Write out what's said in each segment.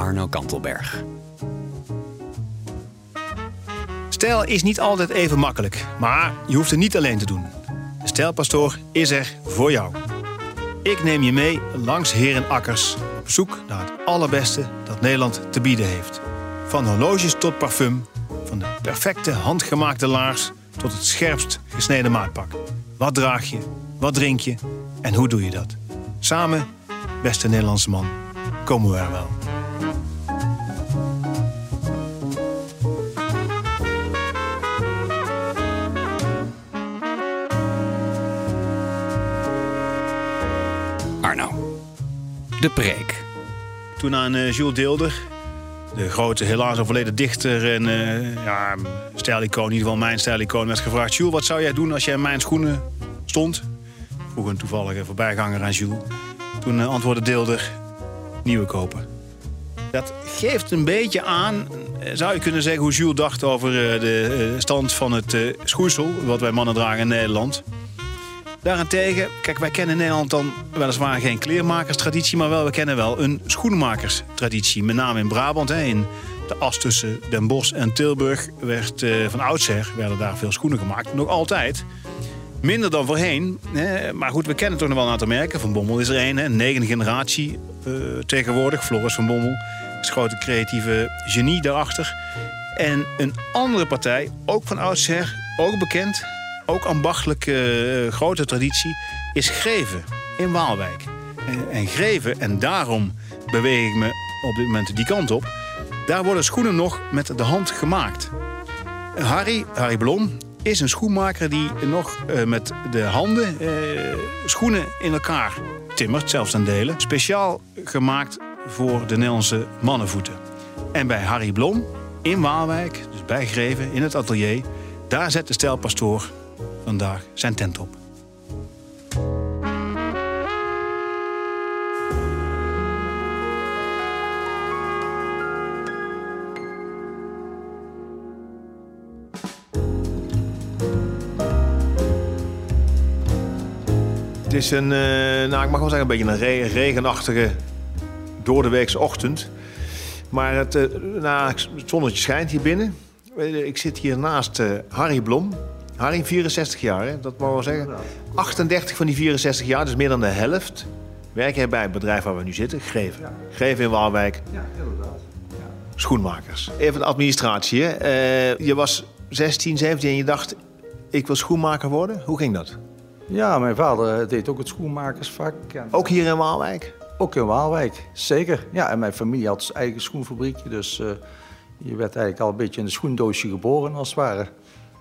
Arno Kantelberg. Stijl is niet altijd even makkelijk, maar je hoeft het niet alleen te doen. De Stijlpastoor is er voor jou. Ik neem je mee langs herenakkers op zoek naar het allerbeste dat Nederland te bieden heeft. Van horloges tot parfum, van de perfecte handgemaakte laars tot het scherpst gesneden maatpak. Wat draag je, wat drink je en hoe doe je dat? Samen, beste Nederlandse man, komen we er wel. De preek. Toen aan eh, Jules Deelder, de grote, helaas overleden dichter en uh, ja, stijlicoon, in ieder geval mijn stijlicoon, werd gevraagd: Jules, wat zou jij doen als jij in mijn schoenen stond? Vroeg een toevallige voorbijganger aan Jules. Toen eh, antwoordde Deelder: nieuwe kopen. Dat geeft een beetje aan, zou je kunnen zeggen, hoe Jules dacht over de stand van het schoeisel, wat wij mannen dragen in Nederland. Daarentegen, kijk, wij kennen in Nederland dan weliswaar geen kleermakerstraditie, maar wel, we kennen wel een schoenmakerstraditie. Met name in Brabant, hè, in de as tussen Den Bosch en Tilburg, werd eh, van oudsher werden daar veel schoenen gemaakt. Nog altijd. Minder dan voorheen. Hè. Maar goed, we kennen toch nog wel een aantal merken. Van Bommel is er hè. negende generatie eh, tegenwoordig. Floris van Bommel is grote creatieve genie daarachter. En een andere partij, ook van oudsher, ook bekend, ook ambachtelijk eh, grote traditie, is Greven in Waalwijk. En, en Greven, en daarom beweeg ik me op dit moment die kant op, daar worden schoenen nog met de hand gemaakt. Harry, Harry Blom, is een schoenmaker die nog eh, met de handen eh, schoenen in elkaar timmert, zelfs aan delen. Speciaal gemaakt voor de Nederlandse mannenvoeten. En bij Harry Blom in Waalwijk, dus bij Greven, in het atelier, daar zet de stijlpastoor vandaag zijn tent op. Het is een, eh, nou, ik mag wel zeggen, een beetje een re- regenachtige doordeweekse ochtend. Maar het, eh, nou, het zonnetje schijnt hier binnen. Ik zit hier naast eh, Harry Blom. Harry, 64 jaar, hè? dat mogen we wel zeggen. 38 van die 64 jaar, dus meer dan de helft, werk jij bij het bedrijf waar we nu zitten, Greven. Greven in Waalwijk. Ja, inderdaad. Schoenmakers. Even de administratie. Hè? Eh, je was 16, 17 en je dacht, ik wil schoenmaker worden. Hoe ging dat? Ja, mijn vader deed ook het schoenmakersvak. En Ook hier in Waalwijk? ook in Waalwijk, zeker. Ja, en mijn familie had zijn eigen schoenfabriekje. Dus eh, je werd eigenlijk al een beetje in een schoendoosje geboren, als het ware.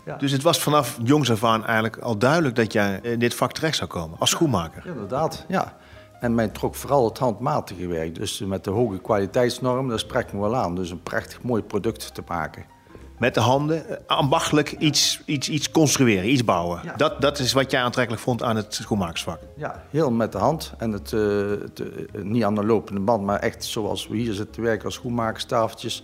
Ja. Dus het was vanaf jongs af aan eigenlijk al duidelijk dat jij in dit vak terecht zou komen als schoenmaker. Inderdaad, ja. En mij trok vooral het handmatige werk. Dus met de hoge kwaliteitsnorm, dat sprak me wel aan. Dus een prachtig mooi product te maken. Met de handen, eh, ambachtelijk iets, iets, iets construeren, iets bouwen. Ja. Dat, dat is wat jij aantrekkelijk vond aan het schoenmakersvak. Ja, heel met de hand. En het, eh, het, eh, niet aan de lopende band, maar echt zoals we hier zitten te werken als schoenmakerstafeltjes.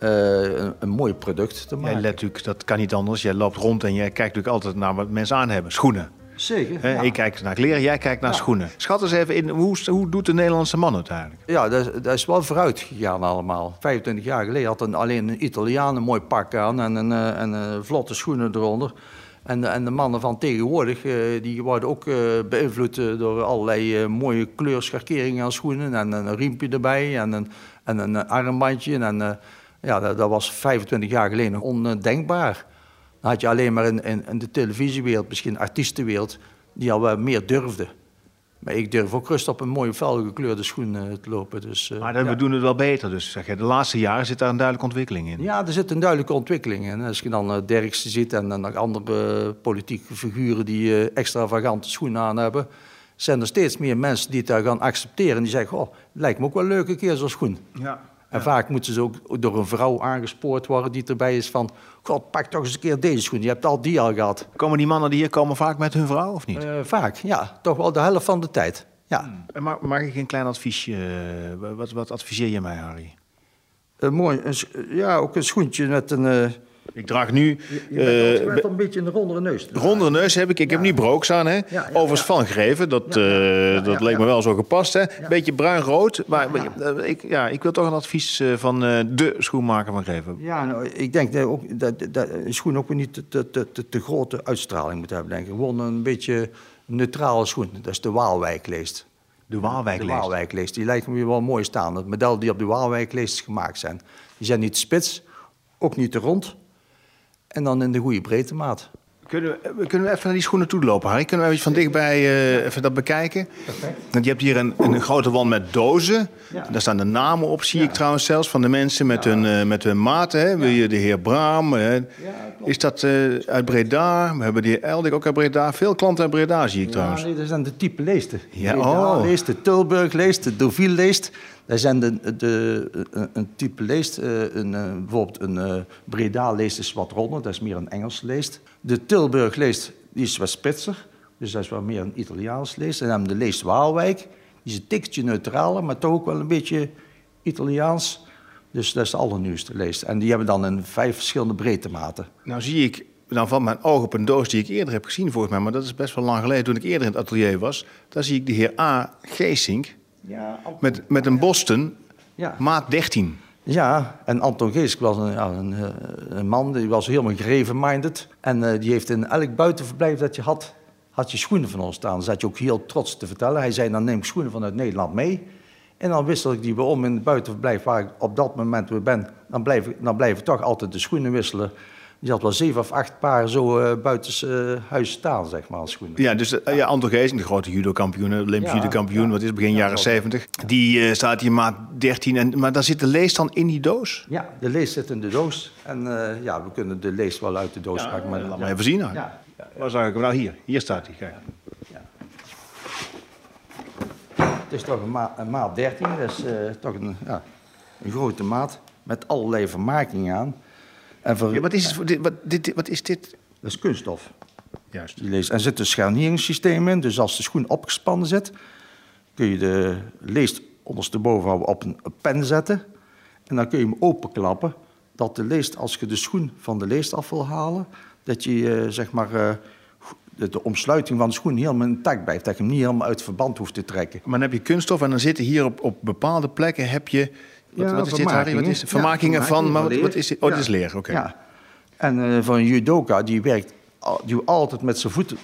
Eh, een, een mooi product te Jij maken. let natuurlijk, dat kan niet anders. Jij loopt rond en jij kijkt natuurlijk altijd naar wat mensen aan hebben. Schoenen. Zeker. Ja. Ik kijk naar kleren, jij kijkt naar Ja. schoenen. Schat eens even in, hoe, hoe doet de Nederlandse man het eigenlijk? Ja, dat, is- dat is wel vooruit gegaan allemaal. 25 jaar geleden had een, alleen een Italiaan een mooi pak aan en, een, eh, en eh, vlotte schoenen eronder. En, de- en de mannen van tegenwoordig, die worden ook beïnvloed door allerlei mooie kleurschakeringen aan schoenen. En een riempje erbij en een, en een armbandje. En ja, dat, dat was 25 jaar geleden nog ondenkbaar. Dan had je alleen maar in, in, in de televisiewereld, misschien artiestenwereld, die al wat meer durfden. Maar ik durf ook rustig op een mooie felgekleurde schoen eh, te lopen. Dus, eh, Maar dan, ja. we doen het wel beter. Dus zeg je, de laatste jaren zit daar een duidelijke ontwikkeling in. Ja, er zit een duidelijke ontwikkeling in. Als je dan eh Derksen ziet en dan nog andere politieke figuren die eh, extravagante schoenen aan hebben, zijn er steeds meer mensen die het daar gaan accepteren. Die zeggen, oh, lijkt me ook wel leuk een keer zo'n schoen. Ja. En vaak moeten ze ook door een vrouw aangespoord worden die erbij is van... God, pak toch eens een keer deze schoen. Je hebt al die al gehad. Komen die mannen die hier komen vaak met hun vrouw of niet? Eh, vaak, ja. Toch wel de helft van de tijd. Ja. En Mag, mag ik een klein adviesje? eh, Wat, wat adviseer je mij, Harry? Een mooi, een, ja, ook een schoentje met een... Ik draag nu... je bent eh, altijd wel een beetje een rondere neus. Rondere neus heb ik. Ik heb nu brooks aan, hè? ja, Overigens ja. van gegeven. Dat, Ja, ja, eh, ja, dat ja, leek me wel zo gepast, hè? Beetje bruin-rood. Maar eh, ik, ja, ik wil toch een advies van eh, de schoenmaker van geven. Ja, nou, ik denk dat, ook, dat, dat een schoen ook weer niet te, te, te, te, te grote uitstraling moet hebben. Denk ik. Gewoon een beetje neutrale schoen. Dat is de Waalwijkleest. De Waalwijk De Waalwijkleest. Die lijken me wel mooi staan. Het model die op de Waalwijkleest gemaakt zijn. Die zijn niet te spits, ook niet te rond. En dan in de goede breedtemaat. Kunnen we, kunnen we even naar die schoenen toe lopen, Harry? Kunnen we even van dichtbij eh, even dat bekijken? Want je hebt hier een, een grote wand met dozen. Ja. Daar staan de namen op, zie ik trouwens zelfs, van de mensen met, hun, eh, met hun maten. Hè? Wil je de heer Braam? hè? Is dat eh, uit Breda? We hebben de heer Eldik ook uit Breda. Veel klanten uit Breda zie ik trouwens. Ja, nee, dat zijn de type leesten. Ja, oh. leest, de Tilburg leest, de Deauville leest. Dat zijn de, de, een, type leest. eh, Een, eh, bijvoorbeeld een eh, Breda leest is wat ronder, dat is meer een Engels leest. De Tilburg leest die is wat spitser, dus dat is wat meer een Italiaans leest. En dan de leest Waalwijk, die is een tikje neutraler, maar toch ook wel een beetje Italiaans. Dus dat is de allernieuwste leest. En die hebben dan in vijf verschillende breedtematen. Nou zie ik, dan valt mijn oog op een doos die ik eerder heb gezien volgens mij. Maar dat is best wel lang geleden, toen ik eerder in het atelier was. Daar zie ik de heer A. Geesink Ja, met, met een Boston, Ja. maat 13. Ja, en Anton Geesk was een, ja, een, eh, een man, die was helemaal gereven-minded. En eh, die heeft in elk buitenverblijf dat je had, had je schoenen van ons staan. Zat je ook heel trots te vertellen. Hij zei, dan neem ik schoenen vanuit Nederland mee. En dan wissel ik die weer om in het buitenverblijf waar ik op dat moment weer ben. Dan blijven, dan blijven toch altijd de schoenen wisselen. Die had wel zeven of acht paar zo eh buiten eh, huis staan, zeg maar, als schoenen. Ja, dus eh, ja, Anton Geesink, de grote judo-kampioen, Olympisch Ja, judo-kampioen, ja. wat is begin Ja, jaren zo. 70. Die staat hier maat 13. En, maar daar zit de lees dan in die doos? Ja, de lees zit in de doos. En ja, we kunnen de lees wel uit de doos pakken. Maar, Laat maar even zien. Nou. Ja, Waar zag ik hem nou? Hier. Hier staat hij. Kijk. Het is toch een, ma een maat 13, dat is toch een, ja, een grote maat met allerlei vermakingen aan. En voor, Ja, wat, is het, wat, dit, wat is dit? Dat is kunststof. Juist. Die lees. Er zit een scharneringssysteem in, dus als de schoen opgespannen zit, kun je de leest ondersteboven op een, pen zetten. En dan kun je hem openklappen, dat de leest, als je de schoen van de leest af wil halen, dat je eh, zeg maar, eh, de, de omsluiting van de schoen helemaal intact blijft. Dat je hem niet helemaal uit verband hoeft te trekken. Maar dan heb je kunststof en dan zitten hier op, op bepaalde plekken heb je... Wat, Ja, wat is dit, Harry? Wat is vermakingen. van... Maar wat, is dit? Oh, dit is leer. Oké. Ja. En eh, een judoka, die werkt die altijd met zijn voeten,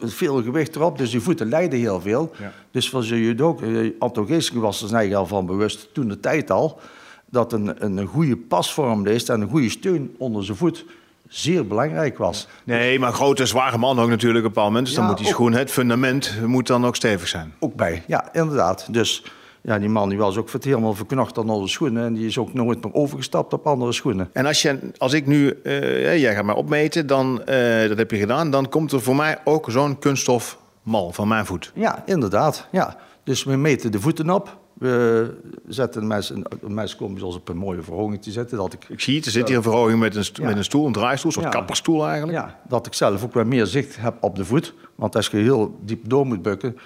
veel gewicht erop, dus die voeten lijden heel veel. Ja. Dus voor zijn judoka, eh, Anton Geesink was er eigenlijk al van bewust, toen de tijd al, dat een, een, goede pasvorm leest en een goede steun onder zijn voet zeer belangrijk was. Nee, maar grote, zware man ook natuurlijk op een moment. Dus dan moet die ook. schoen, het fundament, moet dan ook stevig zijn. Ook bij, ja, inderdaad. Dus ja, die man die was ook het helemaal verknocht aan onze schoenen en die is ook nooit meer overgestapt op andere schoenen. En als, je, als ik nu, ja, jij gaat mij opmeten, dan, eh, dat heb je gedaan, dan komt er voor mij ook zo'n kunststofmal van mijn voet. Ja, inderdaad. Ja. Dus we meten de voeten op. We zetten mensen, mensen komen bij ons op een mooie verhoging te zetten. Dat ik, Ik zie het, er zit hier een verhoging met een, Ja. met een stoel, een draaistoel, een soort Ja. kapperstoel eigenlijk. ja, dat ik zelf ook wat meer zicht heb op de voet. Want als je heel diep door moet bukken,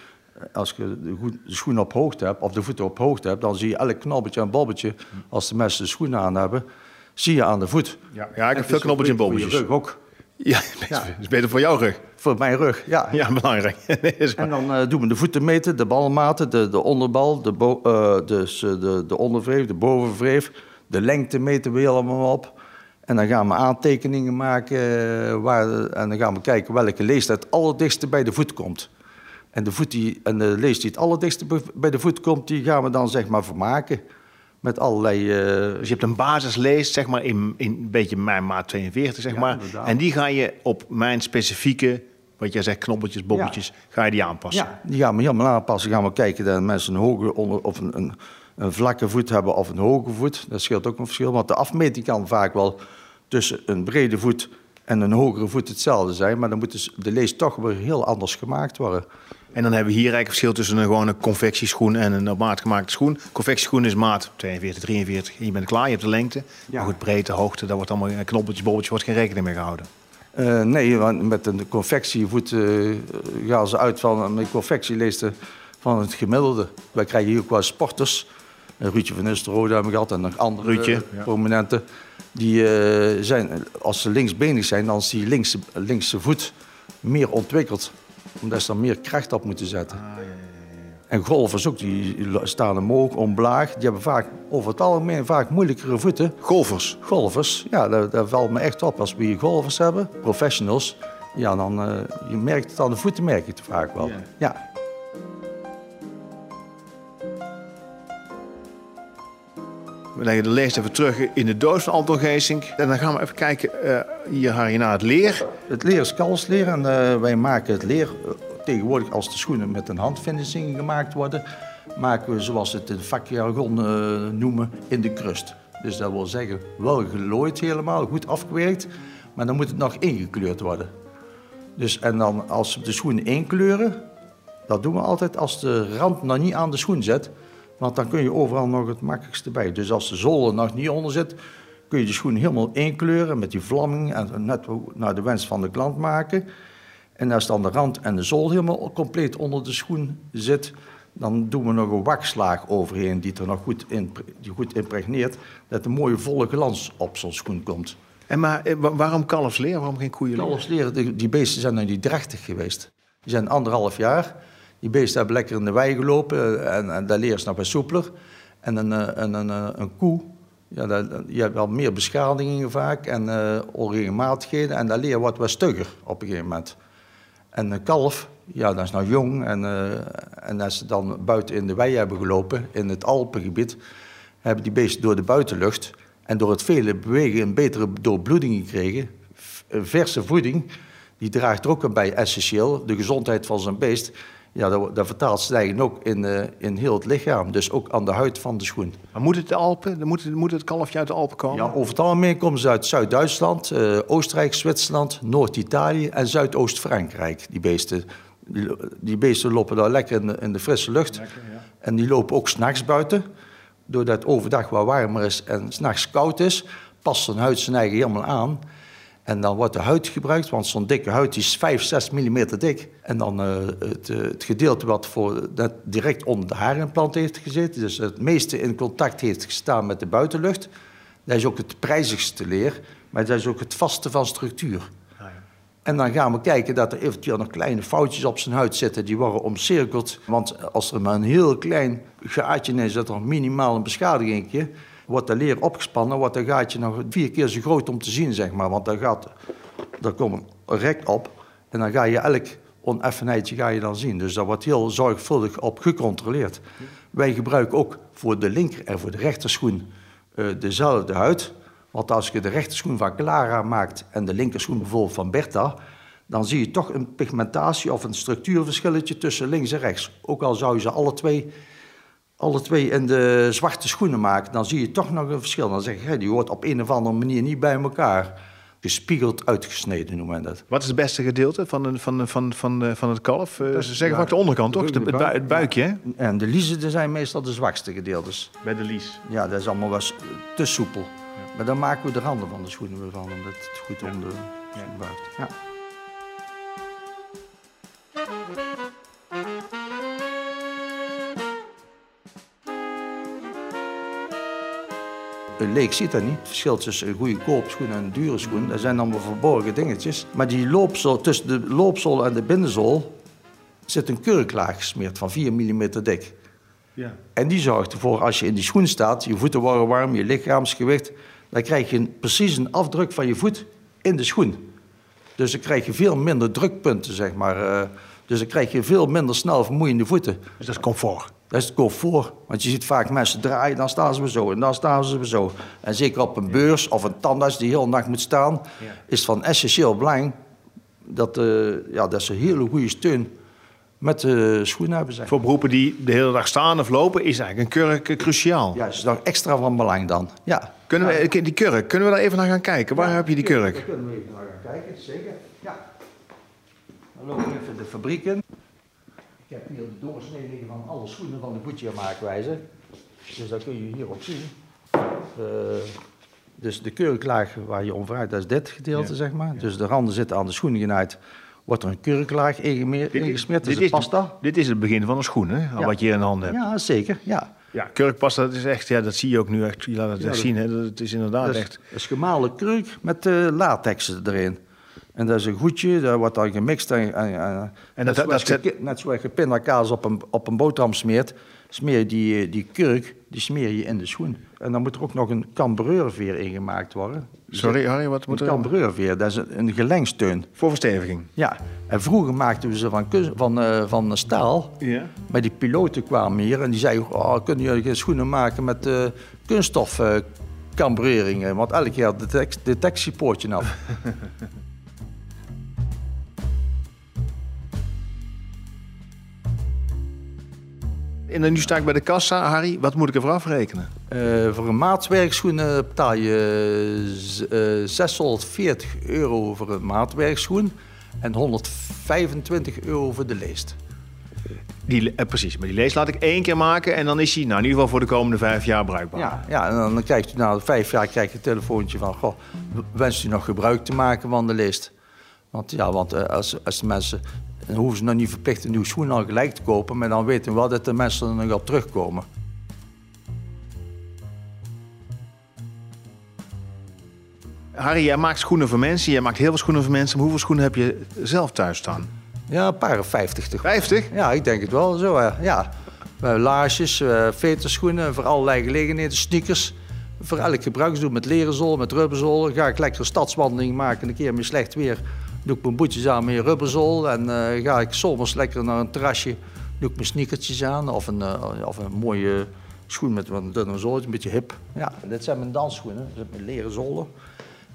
als je de, schoen op hoogte hebt, of de voeten op hoogte hebt, dan zie je elk knobbeltje en bobbeltje, als de mensen de schoenen aan hebben, zie je aan de voet. Ja, ja, ik heb veel knobbeltjes en beter voor je rug ook. Ja, dat is beter voor jouw rug. Voor mijn rug, ja. Ja, belangrijk. Nee. En dan eh, doen we de voeten meten, de balmaten, de, de onderbal, de, bo- dus, de, de ondervreef, de bovenvreef. De lengte meten we helemaal op. En dan gaan we aantekeningen maken eh, waar, en dan gaan we kijken welke lees het allerdichtste bij de voet komt. En de, voet die, en de lees die het allerdichtste bij de voet komt, die gaan we dan zeg maar vermaken. Met allerlei... Dus je hebt een basislees, zeg maar, in, in een beetje mijn maat 42, zeg Ja, maar. inderdaad. En die ga je op mijn specifieke, wat jij zegt, knobbeltjes, bobbeltjes, ga je die aanpassen. Ja, die gaan we helemaal aanpassen. Gaan we kijken dat mensen een hoge onder, of een, een, een vlakke voet hebben of een hoge voet. Dat scheelt ook een verschil. Want de afmeting kan vaak wel tussen een brede voet en een hogere voet hetzelfde zijn. Maar dan moet dus de lees toch weer heel anders gemaakt worden. En dan hebben we hier eigenlijk verschil tussen een gewone confectieschoen en een op maat gemaakte schoen. Confectieschoen is maat 42, 43 en je bent klaar, je hebt de lengte. Ja. Maar goed, breedte, hoogte, daar wordt allemaal een knobbeltje, bobbeltje, wordt geen rekening mee gehouden. Eh, nee, want met een confectievoet eh, gaan ze uit van een confectieleeste van het gemiddelde. Wij krijgen hier ook wel sporters. Uh, Ruudje van Nistelrooy hebben we gehad en nog andere Ruudje, ja. prominenten. Die eh, zijn, als ze linksbenig zijn, dan is die linkse, linkse voet meer ontwikkeld. Omdat ze er meer kracht op moeten zetten. En golfers ook, die staan omhoog, omlaag. Die hebben vaak, over het algemeen vaak moeilijkere voeten. Golfers. Golfers, ja, dat, dat valt me echt op. Als we hier golfers hebben, professionals, ja, dan uh, je merkt het aan de voeten, merk je het vaak wel. Ja. We leggen de leest even terug in de doos van Anton Geesink. En dan gaan we even kijken, eh, hier je naar het leer. Het leer is kalfsleer en eh, wij maken het leer eh, tegenwoordig als de schoenen met een handfinishing gemaakt worden, maken we zoals het in vakjargon noemen in de krust. Dus dat wil zeggen wel gelooid helemaal, goed afgewerkt, maar dan moet het nog ingekleurd worden. Dus en dan als we de schoen inkleuren, dat doen we altijd als de rand nog niet aan de schoen zit, want dan kun je overal nog het makkelijkste bij. Dus als de zool er nog niet onder zit, kun je de schoen helemaal inkleuren met die vlamming en net naar de wens van de klant maken. En als dan de rand en de zool helemaal compleet onder de schoen zit, dan doen we nog een wakslaag overheen die er nog goed, in, die goed impregneert, dat een mooie volle glans op zo'n schoen komt. En maar eh, wa- waarom kalfsleer? Waarom geen koeienleer? Kalfsleer, die, die beesten zijn nog niet drachtig geweest. Die zijn anderhalf jaar. Die beesten hebben lekker in de wei gelopen eh, en, en dat leer is nog wat soepeler. En een, eh, een, een, eh, een koe, ja, dat, je hebt wel meer beschadigingen vaak en eh, onregelmatigheden. En dat leer wordt wat stugger op een gegeven moment. En een kalf, ja, dat is nou jong. En, en als ze dan buiten in de wei hebben gelopen, in het Alpengebied, hebben die beesten door de buitenlucht en door het vele bewegen een betere doorbloeding gekregen. Verse voeding, die draagt er ook aan bij, essentieel. De gezondheid van zijn beest, ja, dat, dat vertaalt zich eigenlijk ook in, eh, in heel het lichaam. Dus ook aan de huid van de schoen. Maar moet het de Alpen? Dan Moet het, moet het kalfje uit de Alpen komen? Ja, over het algemeen komen ze uit Zuid-Duitsland, eh, Oostenrijk, Zwitserland, Noord-Italië en Zuidoost-Frankrijk. Die beesten, die, die beesten lopen daar lekker in de, in de frisse lucht. En die lopen ook s'nachts buiten. Doordat het overdag wat warmer is en s'nachts koud is, past zijn huid zijn eigen helemaal aan. En dan wordt de huid gebruikt, want zo'n dikke huid is 5, 6 mm dik. En dan eh, het, eh, het gedeelte wat voor, dat direct onder de haarimplant heeft gezeten, dus het meeste in contact heeft gestaan met de buitenlucht. Dat is ook het prijzigste leer, maar dat is ook het vaste van structuur. En dan gaan we kijken dat er eventueel nog kleine foutjes op zijn huid zitten. Die worden omcirkeld. Want als er maar een heel klein gaatje in zit, er minimaal een beschadiging, wordt de leer opgespannen, wordt dat gaatje nog vier keer zo groot om te zien, zeg maar. Want daar, gaat, daar komt een rek op en dan ga je elk oneffenheidje ga je dan zien. Dus daar wordt heel zorgvuldig op gecontroleerd. Wij gebruiken ook voor de linker en voor de rechterschoen eh, dezelfde huid. Want als je de rechterschoen van Clara maakt en de linkerschoen bijvoorbeeld van Bertha, dan zie je toch een pigmentatie of een structuurverschilletje tussen links en rechts. Ook al zou je ze alle twee, alle twee in de zwarte schoenen maken, dan zie je toch nog een verschil. Dan zeg je, die hoort op een of andere manier niet bij elkaar. Gespiegeld uitgesneden noemen we dat. Wat is het beste gedeelte van, de, van, de, van, van, de, van het kalf? Eh, Dat ze is- zeggen ja, vaak de onderkant, toch? De, het, bui- het buikje, hè? En de liezen zijn meestal de zwakste gedeeltes. Bij de lies. Ja, dat is allemaal wel te soepel. Maar dan maken we de randen van de schoenen weer van, omdat het goed om de schoen buigt. Ja. Een leek ziet dat niet. Het verschil tussen een goede koopschoen en een dure schoen, dat zijn allemaal verborgen dingetjes. Maar die loopzool, tussen de loopzool en de binnenzool zit een kurklaag gesmeerd van 4 mm dik. Ja. En die zorgt ervoor, als je in die schoen staat, je voeten worden warm, je lichaamsgewicht, dan krijg je een, precies een afdruk van je voet in de schoen. Dus dan krijg je veel minder drukpunten, zeg maar. eh, dus dan krijg je veel minder snel vermoeiende voeten. Dus dat is comfort. Dat is het comfort. Want je ziet vaak mensen draaien, dan staan ze weer zo en dan staan ze weer zo. En zeker op een beurs of een tandarts die heel nacht moet staan, is het van essentieel belang dat, eh, ja, dat ze hele goede steun met de schoenen hebben. Zeg. Voor beroepen die de hele dag staan of lopen is eigenlijk een kurk eh, cruciaal. Ja, is nog extra van belang dan. Ja. Kunnen we, die kurk, kunnen we daar even naar gaan kijken? Waar heb je die Daar kurk? kunnen we even naar gaan kijken, zeker. Ja. Dan lopen we even de fabriek in. Ik heb hier de doorsnee liggen van alle schoenen van de Goodyear maakwijze. Dus dat kun je hier ook zien. Eh, dus de kurklaag waar je om vraagt, dat is dit gedeelte, Ja. zeg maar. Dus de randen zitten aan de schoenen genaaid. Wordt er een kurklaag ingesmeerd, dit, is, pasta. dit is het begin van een schoen, hè? Ja. wat je in de hand hebt. Ja, zeker, ja. Ja, kurkpasta, dat is echt, ja, dat zie je ook nu echt. Je laat het echt zien, hè? Dat het is inderdaad Dat is, echt. dat is gemalen kurk met eh latex erin. En dat is een goedje, dat wordt dan gemixt. En, en, en, En net, dat- zoals dat je, net zoals je pindakaas op een, op een boterham smeert, smeer je die, eh, die kurk die smeer je in de schoen. En dan moet er ook nog een cambreurveer in gemaakt worden. Sorry, Harry, wat moet Een er? cambreurveer, dat is een, een gelenksteun. Voor versteviging. Ja, en vroeger maakten we ze van, van, eh, van staal. Ja. Maar die piloten kwamen hier en die zeiden, oh, kunnen jullie schoenen maken met eh kunststof cambreringen? Want elke keer had het detect- detectiepoortje af. En dan nu sta ik bij de kassa, Harry. Wat moet ik ervoor afrekenen? Eh, voor een maatwerkschoen betaal je z- eh, 640 euro voor een maatwerkschoen en 125 euro voor de leest. Die, eh, precies, maar die lees laat ik één keer maken en dan is hij nou, in ieder geval voor de komende vijf jaar bruikbaar. Ja, ja, en dan krijgt u na vijf jaar krijg je een telefoontje van, goh, wenst u nog gebruik te maken van de leest? Want ja, want eh, als, als de mensen, dan hoeven ze nog niet verplicht een nieuwe schoen al gelijk te kopen, maar dan weten we wel dat de mensen er nog op terugkomen. Harry, jij maakt schoenen voor mensen, jij maakt heel veel schoenen voor mensen. Maar hoeveel schoenen heb je zelf thuis staan? Ja, een paar of vijftig toch? 50? Ja, ik denk het wel zo, hè. ja. Laarsjes, eh veterschoenen, voor allerlei gelegenheden, sneakers. Voor elk gebruiksdoel met leren zool, met rubberzool. Ga ik lekker een stadswandeling maken, een keer met slecht weer. Doe ik mijn boetjes aan met een rubberzool. En eh, ga ik zomers lekker naar een terrasje, doe ik mijn sneakertjes aan. Of een, eh, of een mooie schoen met wat een dunner zooltje, een beetje hip. Ja, dit zijn mijn dansschoenen, dat zijn mijn leren zolen.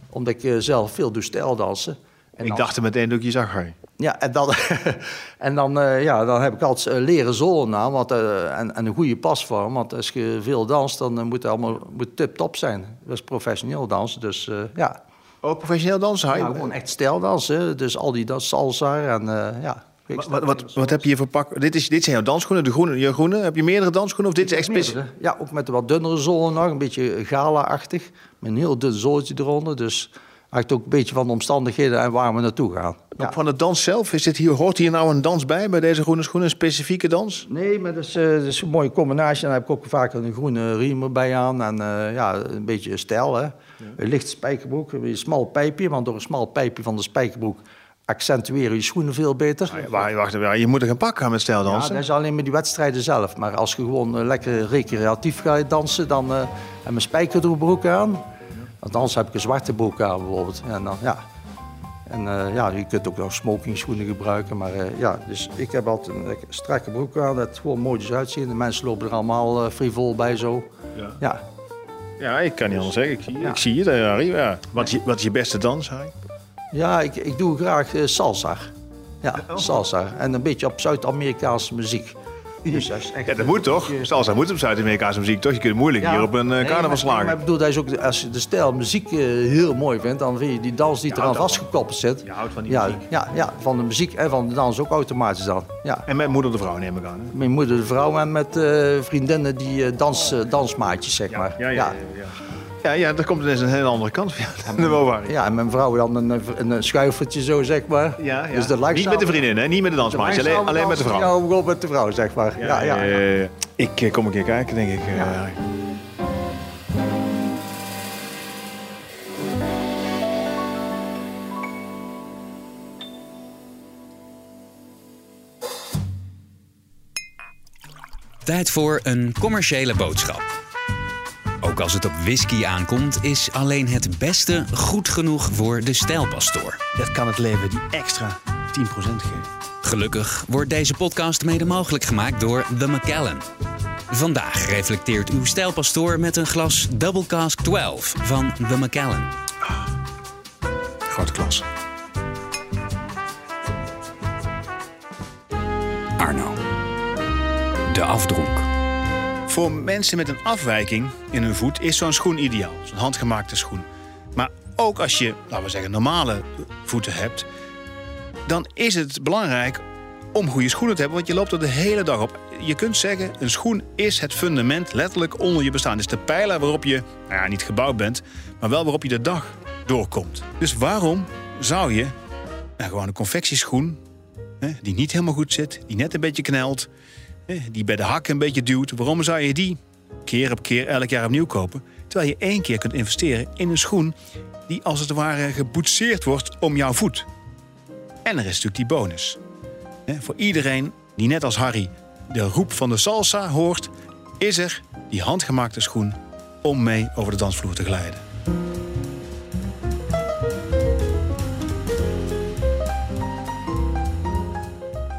Omdat ik eh, zelf veel doe stijldansen. En Ik dan- dacht er meteen dat ik je zag, ja, en dan, en dan, ja, dan heb ik altijd leren zolen aan want, en, en een goede pasvorm. Want als je veel danst, dan moet het allemaal moet tip-top zijn. Dat is professioneel dansen, dus ja. Ook professioneel dansen, ja. Gewoon echt stijldansen, dus al die dans, salsa en eh, ja. Wat, wat, wat, wat heb je hier voor pak? Dit, is, dit zijn jouw dansschoenen, de groene, je groene. Heb je meerdere dansschoenen of dit is echt. Ja, ook met een wat dunnere zolen nog, een beetje gala-achtig. Met een heel dun zooltje eronder, dus hangt ook een beetje van de omstandigheden en waar we naartoe gaan. Ja. Van de dans zelf? Is dit hier, hoort hier nou een dans bij, bij deze groene schoenen? Een specifieke dans? Nee, maar dat is, eh, dat is een mooie combinatie. Dan heb ik ook vaak een groene riem erbij aan. En eh, ja, een beetje stijl. Hè. Een licht spijkerbroek, een smal pijpje. Want door een smal pijpje van de spijkerbroek accentueren je schoenen veel beter. Ah, Wacht, even, je moet er een pak gaan met Ja, stijldansen. dat is alleen met die wedstrijden zelf. Maar als je gewoon eh, lekker recreatief gaat dansen, dan eh heb een spijkerbroek aan. Anders heb ik een zwarte broek aan bijvoorbeeld. En dan, ja. En eh, ja, je kunt ook nog smoking schoenen gebruiken. Maar eh, ja, dus ik heb altijd een strakke broek aan. Dat het gewoon mooi uitzien. De mensen lopen er allemaal eh, frivol bij zo. Ja. Ja. Ja, ik kan niet anders zeggen. Ik zie, Ja. ik zie eh, Harry. Ja. Wat, is je, wat is je beste dans, Harry? Ja, ik, ik doe graag salsa. Ja, salsa. En een beetje op Zuid-Amerikaanse muziek. Dus dat is echt... Ja, dat moet toch? Salsa moet op Zuid-Amerikaanse muziek, toch? Je kunt moeilijk hier op een uh, Nee, carnaval slagen. Maar ik bedoel, dat is ook, als je de stijl muziek eh, heel mooi vindt, dan vind je die dans die eraan vastgekoppeld zit. Je houdt van die ja, muziek. Ja, ja, van de muziek en van de dans ook automatisch dan. Ja. En met moeder de vrouw neem ik aan. Hè? Mijn moeder, de vrouw en met eh, vriendinnen die eh, dans, eh, dansmaatjes, zeg maar. ja, ja, ja. Ja, ja, dat komt ineens een hele andere kant van de. Ja, en mijn vrouw dan een, een, een schuifeltje zo, zeg maar. Ja, ja. Dus de Niet met de vriendin, hè? Niet met de dansmaatje, alleen, alleen met de vrouw. Ja, gewoon met de vrouw, zeg maar. Ja, ja, eh, ik eh, kom een keer kijken, denk ik. eh, Ja. Tijd voor een commerciële boodschap. Ook als het op whisky aankomt, is alleen het beste goed genoeg voor de stijlpastoor. Dat kan het leven die extra 10% geven. Gelukkig wordt deze podcast mede mogelijk gemaakt door The Macallan. Vandaag reflecteert uw stijlpastoor met een glas Double Cask 12 van The Macallan. Grote klas. Arno. De afdronk. Voor mensen met een afwijking in hun voet is zo'n schoen ideaal. Zo'n handgemaakte schoen. Maar ook als je, laten we zeggen, normale voeten hebt... dan is het belangrijk om goede schoenen te hebben, want je loopt er de hele dag op. Je kunt zeggen, een schoen is het fundament letterlijk onder je bestaan. Het is de pijler waarop je, nou ja, niet gebouwd bent, maar wel waarop je de dag doorkomt. Dus waarom zou je nou, gewoon een confectieschoen, hè, die niet helemaal goed zit, die net een beetje knelt, die bij de hakken een beetje duwt, waarom zou je die keer op keer elk jaar opnieuw kopen? Terwijl je één keer kunt investeren in een schoen die als het ware geboetseerd wordt om jouw voet. En er is natuurlijk die bonus. Voor iedereen die net als Harry de roep van de salsa hoort, is er die handgemaakte schoen om mee over de dansvloer te glijden.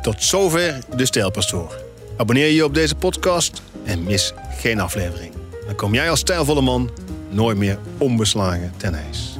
Tot zover de Stijlpastoor. Abonneer je op deze podcast en mis geen aflevering. Dan kom jij als stijlvolle man nooit meer onbeslagen ten ijs.